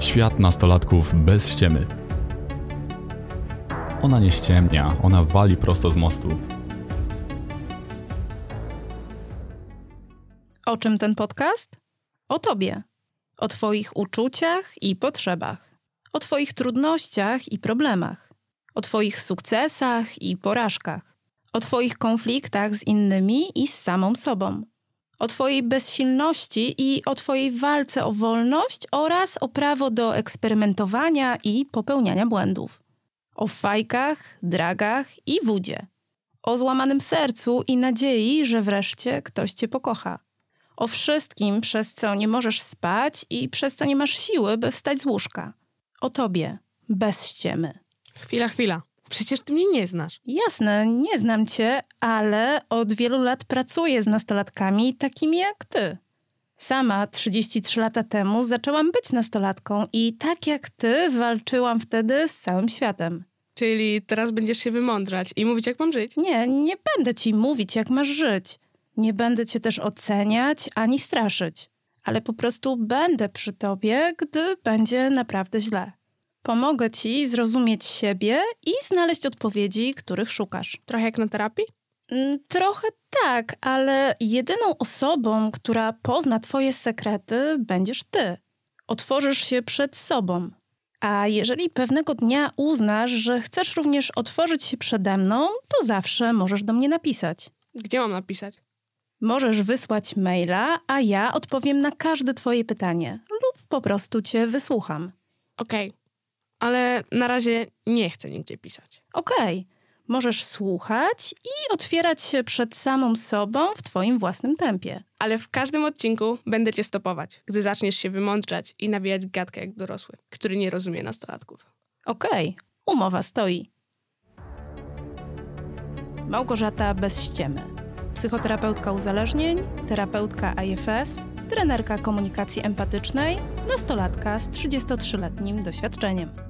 Świat nastolatków bez ściemy. Ona nie ściemnia, ona wali prosto z mostu. O czym ten podcast? O tobie. O twoich uczuciach i potrzebach. O twoich trudnościach i problemach. O twoich sukcesach i porażkach. O twoich konfliktach z innymi i z samą sobą. O twojej bezsilności i o twojej walce o wolność oraz o prawo do eksperymentowania i popełniania błędów. O fajkach, dragach i wódzie. O złamanym sercu i nadziei, że wreszcie ktoś cię pokocha o wszystkim, przez co nie możesz spać i przez co nie masz siły, by wstać z łóżka. O tobie, bez ściemy. Chwila, chwila. Przecież ty mnie nie znasz. Jasne, nie znam cię, ale od wielu lat pracuję z nastolatkami takimi jak ty. Sama 33 lata temu zaczęłam być nastolatką i tak jak ty walczyłam wtedy z całym światem. Czyli teraz będziesz się wymądrzać i mówić, jak mam żyć? Nie, nie będę ci mówić, jak masz żyć. Nie będę cię też oceniać ani straszyć, ale po prostu będę przy tobie, gdy będzie naprawdę źle. Pomogę ci zrozumieć siebie i znaleźć odpowiedzi, których szukasz. Trochę jak na terapii? Mm, trochę tak, ale jedyną osobą, która pozna twoje sekrety, będziesz ty. Otworzysz się przed sobą. A jeżeli pewnego dnia uznasz, że chcesz również otworzyć się przede mną, to zawsze możesz do mnie napisać. Gdzie mam napisać? Możesz wysłać maila, a ja odpowiem na każde Twoje pytanie lub po prostu Cię wysłucham. Okej, okay. Ale na razie nie chcę nigdzie pisać. Okej, okay. możesz słuchać i otwierać się przed samą sobą w Twoim własnym tempie. Ale w każdym odcinku będę Cię stopować, gdy zaczniesz się wymądrzać i nawijać gadkę jak dorosły, który nie rozumie nastolatków. Okej, okay. umowa stoi. Małgorzata bez ściemy psychoterapeutka uzależnień, terapeutka IFS, trenerka komunikacji empatycznej, nastolatka z 33-letnim doświadczeniem.